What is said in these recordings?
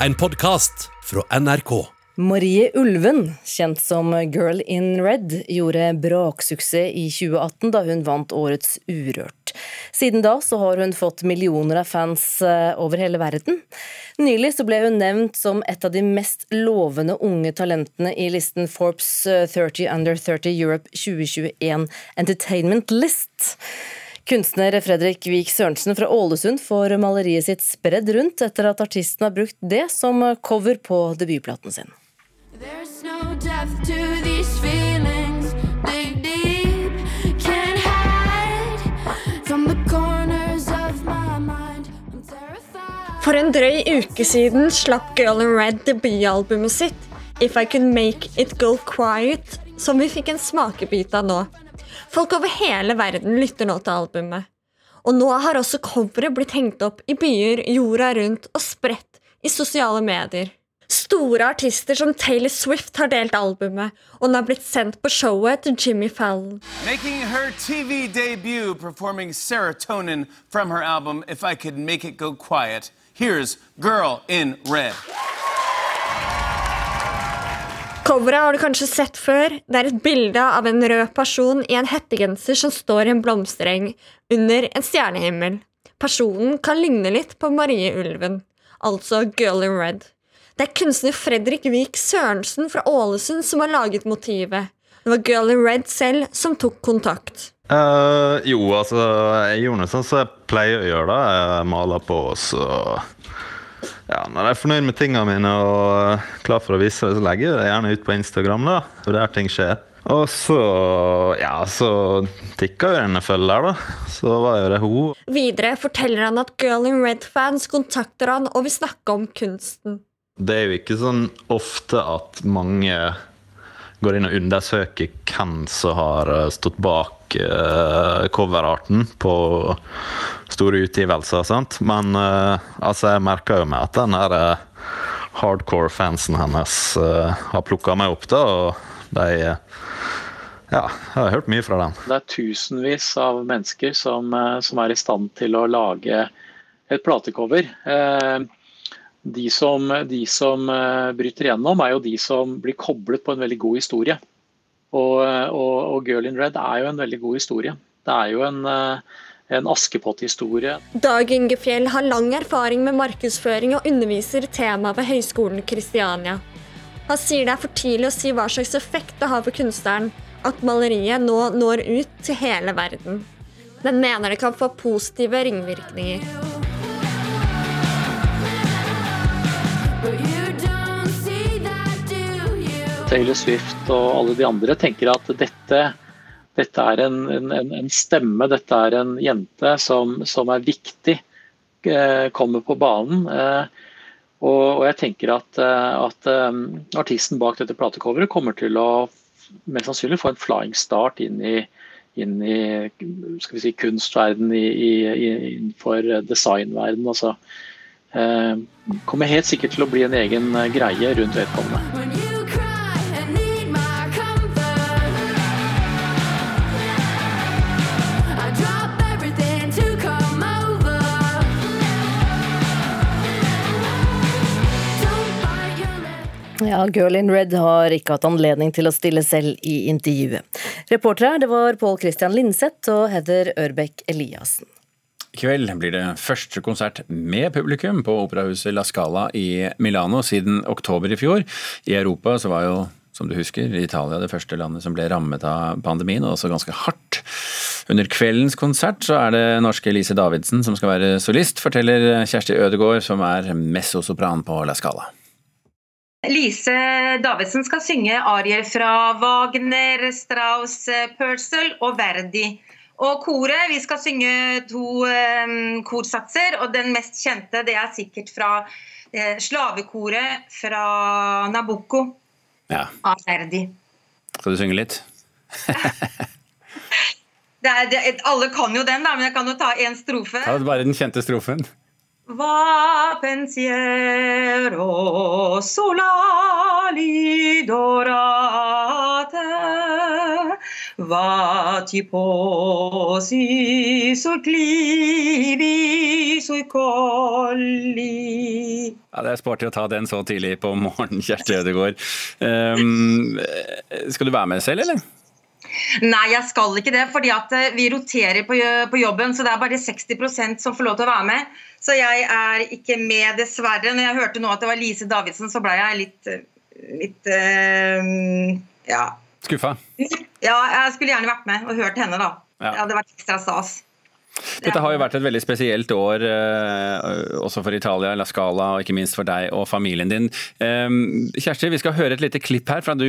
en podkast fra NRK. Marie Ulven, kjent som Girl in Red, gjorde braksuksess i 2018 da hun vant årets Urørt. Siden da så har hun fått millioner av fans eh, over hele verden. Nylig så ble hun nevnt som et av de mest lovende unge talentene i listen Forbes 30 eh, Under 30 Europe 2021 Entertainment List. Kunstner Fredrik Vik Sørensen fra Ålesund får maleriet sitt spredd rundt etter at artisten har brukt det som cover på debutplaten sin. No feelings. Dig deep. For en drøy uke siden slapp Girl in Red debutalbumet sitt, If I Could Make It Go Quiet, som vi fikk en smakebit av nå. Folk over hele verden lytter nå til albumet. Og nå har også coveret blitt hengt opp i byer jorda rundt og spredt i sosiale medier. Store artister som Taylor Swift har delt albumet, og den har blitt sendt på showet til Jimmy Fallon. Making her TV debut performing Serotonin from her album If I Could Make It Go Quiet. Here's Girl in Red. Coveret har du kanskje sett før. Det er et bilde av en rød person i en hettegenser som står i en blomstereng under en stjernehimmel. Personen kan ligne litt på Marie Ulven, altså Girl in Red. Det er kunstner Fredrik Vik Sørensen fra Ålesund som har laget motivet. Det var Girl in Red selv som tok kontakt. Uh, jo, altså Jeg gjorde noe sånn som jeg pleier å gjøre. da Jeg maler på, så ja, Når jeg er fornøyd med tingene mine og klar for å vise det, så legger jeg det gjerne ut på Instagram. da for Der ting skjer. Og så ja, så tikka jo denne følger, da. Så var jo det hun. Videre forteller han at Girl in Red-fans kontakter han og vil snakke om kunsten. Det er jo ikke sånn ofte at mange går inn og undersøker hvem som har eh, stått bak uh, coverarten på store utgivelser. Sant? Men uh, altså, jeg merker jo meg at den her uh, hardcore-fansen hennes har plukka meg opp, da, og de ja, jeg har hørt mye fra dem. Det er tusenvis av mennesker som, som er i stand til å lage et platecover. Eh, de som, de som, eh, bryter igjennom, er jo de som blir koblet på en veldig god historie. Og, og, og 'Girl in Red' er jo en veldig god historie. Det er jo en, eh, en Askepott-historie. Dag Inge Fjell har lang erfaring med markedsføring og underviser temaet ved Høgskolen Kristiania. Han sier det er for tidlig å si hva slags effekt det har for kunstneren at maleriet nå når ut til hele verden. Men mener det kan få positive ringvirkninger. Taylor Swift og alle de andre tenker at dette, dette er en, en, en, stemme, dette er en jente som, som er viktig, eh, kommer på banen. Eh, og, jeg tenker at, eh, at artisten bak dette platecoveret kommer til å mest sannsynlig få en flying start inn i, inn i skal vi si, kunstverden, i, i, innenfor designverden. Altså, kommer helt sikkert til å bli en egen greie rundt vedkommende. Ja, Girl in Red har ikke hatt anledning til å stille selv i intervjuet. Reportere det var Pål Christian Linseth og Heather Ørbekk Eliassen. I kveld blir det første konsert med publikum på operahuset La Scala i Milano siden oktober i fjor. I Europa så var jo, som du husker, Italia det første landet som ble rammet av pandemien, og også ganske hardt. Under kveldens konsert så er det norske Elise Davidsen som skal være solist, forteller Kjersti Ødegaard, som er messosopran på La Scala. Lise Davidsen skal synge arier fra Wagner, Strauss, Purcell og Verdi. Og koret, vi skal synge to um, korsatser, og den mest kjente det er sikkert fra uh, slavekoret fra Nabucco ja. av Verdi. Skal du synge litt? det er, det, alle kan jo den, da, men jeg kan jo ta én strofe. Ta bare den kjente strofen. Va pensiero lidorate va vati posi sul clivi sui colli. Ja, Det er sporty å ta den så tidlig på morgenen, Kjersti Ødegaard. Um, skal du være med selv, eller? Nei, jeg skal ikke det. fordi eh, vi roterer på, på jobben, så det er bare 60% som får lov til å være med. Så jeg er ikke med, dessverre. Når jeg hørte nå at det var Lise Davidsen, så ble jeg litt, litt uh, ja. Skuffa? Ja, jeg skulle gjerne vært med og hørt henne, da. Ja. Det hadde vært ekstra stas. Dette har jo vært et veldig spesielt år, eh, også for Italia, La Scala, og ikke minst for deg og familien din. Eh, Kjersti, vi skal høre et lite klipp her fra du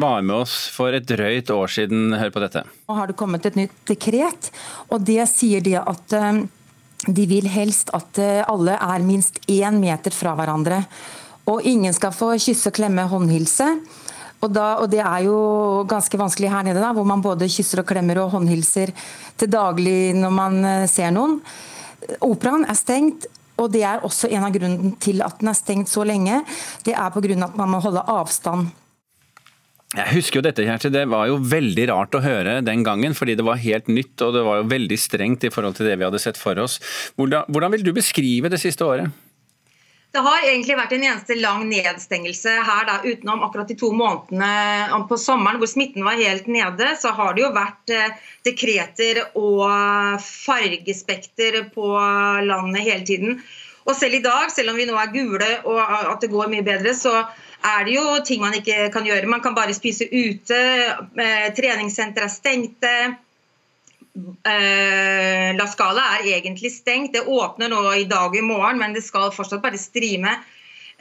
var med oss for et drøyt år siden. Hør på dette. Nå har det kommet et nytt dekret, og det sier det at de vil helst at eh, alle er minst én meter fra hverandre. Og ingen skal få kysse, klemme, håndhilse. Og, da, og, Det er jo ganske vanskelig her nede, da, hvor man både kysser og klemmer og håndhilser til daglig når man eh, ser noen. Operaen er stengt, og det er også en av grunnene til at den er stengt så lenge. Det er pga. at man må holde avstand. Jeg husker jo dette, Kjersti. Det var jo veldig rart å høre den gangen, fordi det var helt nytt og det var jo veldig strengt i forhold til det vi hadde sett for oss. Hvordan, hvordan vil du beskrive det siste året? Det har egentlig vært en eneste lang nedstengelse her, da, utenom akkurat de to månedene på sommeren hvor smitten var helt nede. Så har det jo vært eh, dekreter og fargespekter på landet hele tiden. Og selv i dag, selv om vi nå er gule og at det går mye bedre, så er det jo ting man ikke kan gjøre. Man kan bare spise ute. Eh, treningssentre er stengte. Uh, La Scala er egentlig stengt. Det åpner nå i dag og i morgen, men det skal fortsatt bare strime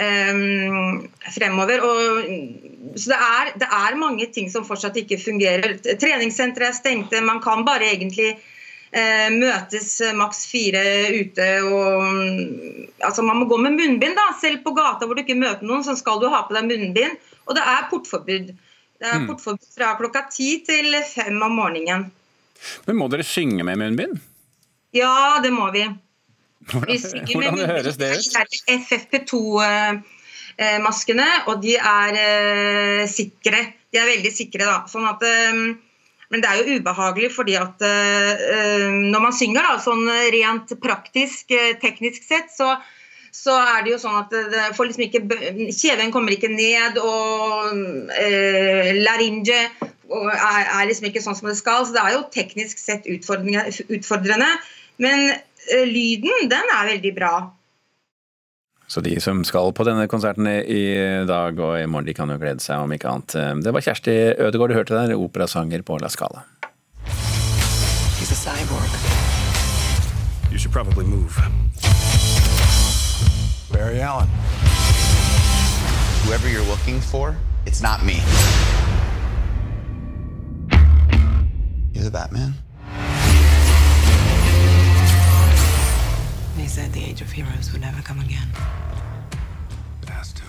um, fremover. Og, så det er, det er, mange ting som fortsatt ikke fungerer. Treningssentre er stengte. Man kan bare egentlig møtes maks fire ute. Og, altså man må gå med munnbind. da, Selv på gata hvor du ikke møter noen, så skal du ha på deg munnbind. Og det er portforbud. Det er mm. portforbud fra klokka ti til fem om morgenen. Men må dere synge med munnbind? Ja, det må vi. Hvordan, vi hvordan høres det ut? FFP2-maskene, og de er uh, sikre. De er veldig sikre, da. Sånn at, um, men det er jo ubehagelig fordi at uh, når man synger, da, sånn rent praktisk, uh, teknisk sett, så, så er det jo sånn at får liksom ikke Kjeven kommer ikke ned, og eh, laringe er, er liksom ikke sånn som det skal. Så det er jo teknisk sett utfordrende. Men eh, lyden, den er veldig bra. Så de som skal på denne konserten i dag og i morgen, de kan jo glede seg, om ikke annet. Det var Kjersti Ødegaard du hørte der, operasanger på La Scala. He's a cyborg. You should probably move. Barry Allen. Whoever you're looking for, it's not me. You're the Batman? They said the age of heroes would never come again. It has to.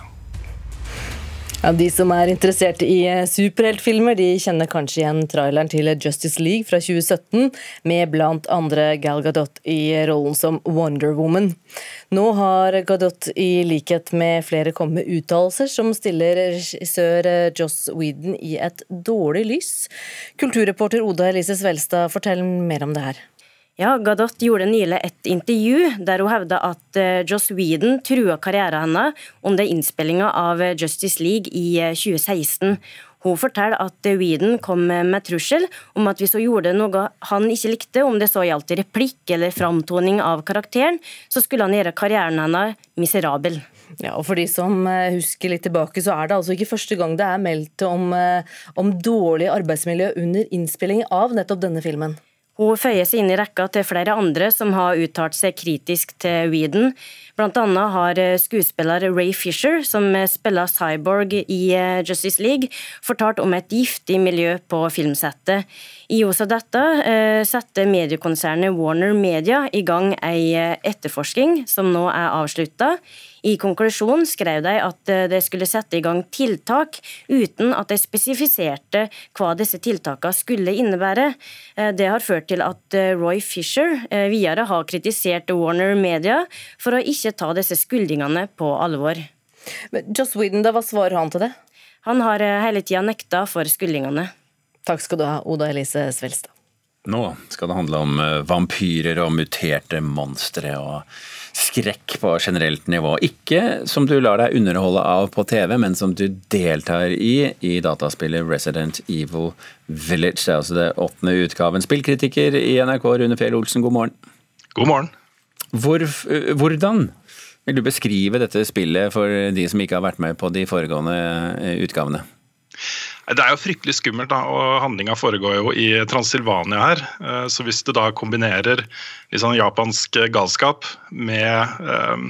Ja, de som er interessert i eh, superheltfilmer, de kjenner kanskje igjen traileren til Justice League fra 2017, med blant andre Gal Gadot i rollen som Wonder Woman. Nå har Gadot i likhet med flere kommet med uttalelser som stiller regissør eh, Joss Whedon i et dårlig lys. Kulturreporter Oda Elise Svelstad, fortell mer om det her. Ja, Gadot gjorde nylig et intervju der hun hevda at eh, Joss Whedon trua karrieren hennes under innspillinga av Justice League i 2016. Eh, hun forteller at Whedon kom med trussel om at hvis hun gjorde noe han ikke likte, om det så gjaldt replikk eller framtoning av karakteren, så skulle han gjøre karrieren hennes miserabel. Ja, og For de som eh, husker litt tilbake, så er det altså ikke første gang det er meldt om, om dårlig arbeidsmiljø under innspilling av nettopp denne filmen. Hun føyer seg inn i rekka til flere andre som har uttalt seg kritisk til Whedon. Blant annet har skuespiller Ray Fisher, som spiller Cyborg i eh, Justice League, fortalt om et giftig miljø på filmsettet. I ljos av dette eh, setter mediekonsernet Warner Media i gang ei eh, etterforsking, som nå er avslutta. I konklusjonen skrev de at eh, de skulle sette i gang tiltak, uten at de spesifiserte hva disse tiltakene skulle innebære. Eh, det har ført til at eh, Roy Fisher videre har kritisert Warner Media for å ikke ta disse skyldningene på alvor. Men Joss Whedon, da, hva svarer han til det? Han har hele tida nekta for skyldningene. Takk skal du ha, Oda Elise Svelstad. Nå skal det handle om vampyrer og muterte monstre og skrekk på generelt nivå. Ikke som du lar deg underholde av på TV, men som du deltar i i dataspillet Resident Evil Village. Det er altså det åttende utgaven. Spillkritiker i NRK, Rune Fjell Olsen, god morgen. God morgen. Hvor, eh, hvordan vil du beskrive dette spillet for de som ikke har vært med på de foregående eh, utgavene? Det er jo fryktelig skummelt, da, og handlinga foregår jo i Transilvania her. Eh, så hvis du da kombinerer sånn japansk galskap med um,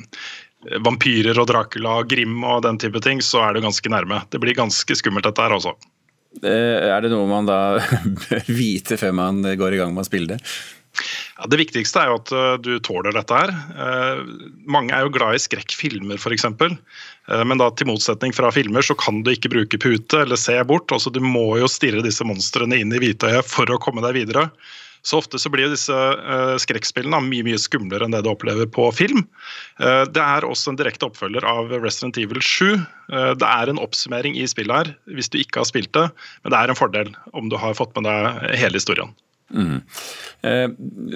vampyrer og Dracula og Grim og den type ting, så er du ganske nærme. Det blir ganske skummelt dette her også. Er det noe man da bør vite før man går i gang med å spille det? Ja, det viktigste er jo at uh, du tåler dette her. Uh, mange er jo glad i skrekkfilmer f.eks. Uh, men da til motsetning fra filmer så kan du ikke bruke pute eller se bort. altså Du må jo stirre disse monstrene inn i hvitøyet for å komme deg videre. Så ofte så blir disse skrekkspillene mye mye skumlere enn det du opplever på film. Det er også en direkte oppfølger av Resident Evil 7. Uh, det er en oppsummering i spillet her hvis du ikke har spilt det, men det er en fordel om du har fått med deg hele historien. Mm. Eh,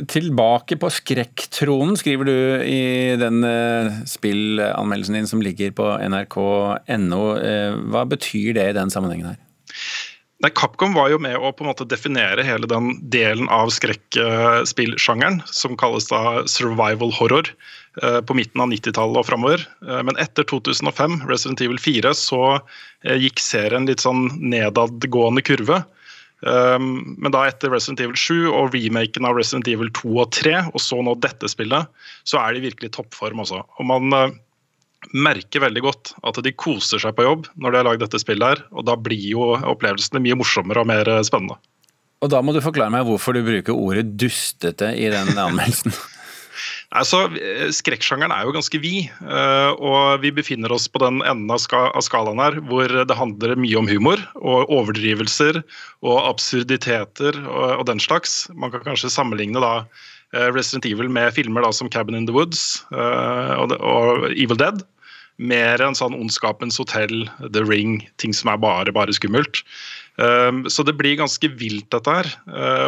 tilbake på skrekktronen, skriver du i den eh, spillanmeldelsen din som ligger på nrk.no. Eh, hva betyr det i den sammenhengen her? Nei, Capcom var jo med å på en måte definere hele den delen av skrekkspillsjangeren som kalles da survival horror på midten av 90-tallet og framover. Men etter 2005, Resident Evil 4, så gikk serien litt sånn nedadgående kurve. Um, men da etter Resident Evil 7 og remaken av Resident Evil 2 og 3, og så nå dette spillet, så er de virkelig i toppform også. Og man uh, merker veldig godt at de koser seg på jobb når de har lagd dette spillet her, og da blir jo opplevelsene mye morsommere og mer spennende. Og da må du forklare meg hvorfor du bruker ordet dustete i den anmeldelsen. Altså, Skrekksjangeren er jo ganske vid, eh, og vi befinner oss på den enden av skalaen her hvor det handler mye om humor og overdrivelser og absurditeter og den slags. Man kan kanskje sammenligne da eh, Resident Evil med filmer da som Cabin in the Woods eh, og Evil Dead. Mer enn sånn Ondskapens hotell, The Ring, ting som er bare, bare skummelt. Så det blir ganske vilt, dette her.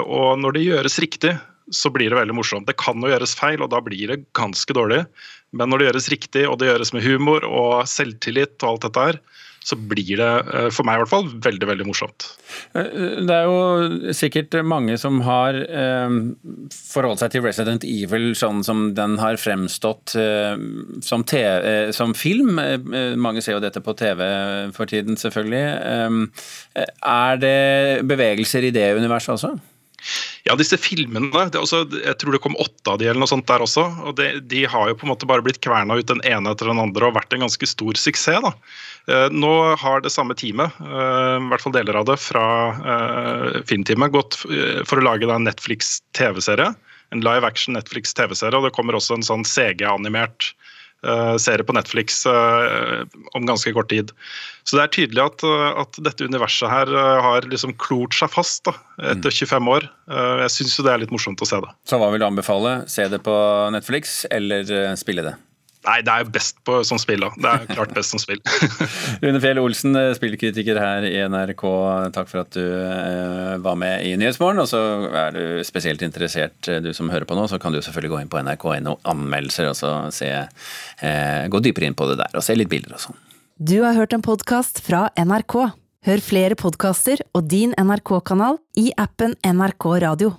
Og når det gjøres riktig, så blir det veldig morsomt. Det kan jo gjøres feil, og da blir det ganske dårlig. Men når det gjøres riktig, og det gjøres med humor og selvtillit og alt dette her, så blir det, eh, for meg i hvert fall, veldig veldig morsomt. Eh, det er jo sikkert mange som har eh, forholdt seg til Resident Evil sånn som den har fremstått eh, som, TV, som, film. mange ser jo dette på TV for tiden, selvfølgelig. er det bevegelser i det universet også? Ja, disse filmene også, Jeg tror det kom åtte av de eller noe sånt der også. og det, De har jo på en måte bare blitt kverna ut den ene etter den andre og vært en ganske stor suksess. da. Eh, nå har det samme teamet, eh, i hvert fall deler av det, fra eh, filmteamet gått for å lage en Netflix TV-serie. En live action Netflix TV-serie. og Det kommer også en sånn CG-animert serie på Netflix eh, om ganske kort tid. Så det er tydelig at, eh, at dette universet her har liksom klort seg fast da, etter 25 mm. år. Jeg syns jo det er litt morsomt å se det. Så hva vil du anbefale? Se det på Netflix, eller spille det? Nei, det er jo best på, som spill, da. Det er jo klart best som spill. Rune Fjell Olsen, spillkritiker her i NRK. Takk for at du eh, var med i Nyhetsmorgen. Og så er du spesielt interessert, eh, du som hører på nå, så kan du selvfølgelig gå inn på nrk.no anmeldelser og så se, eh, gå dypere inn på det der og se litt bilder og sånn. Du har hørt en podkast fra NRK. Hør flere podkaster og din NRK-kanal i appen NRK Radio.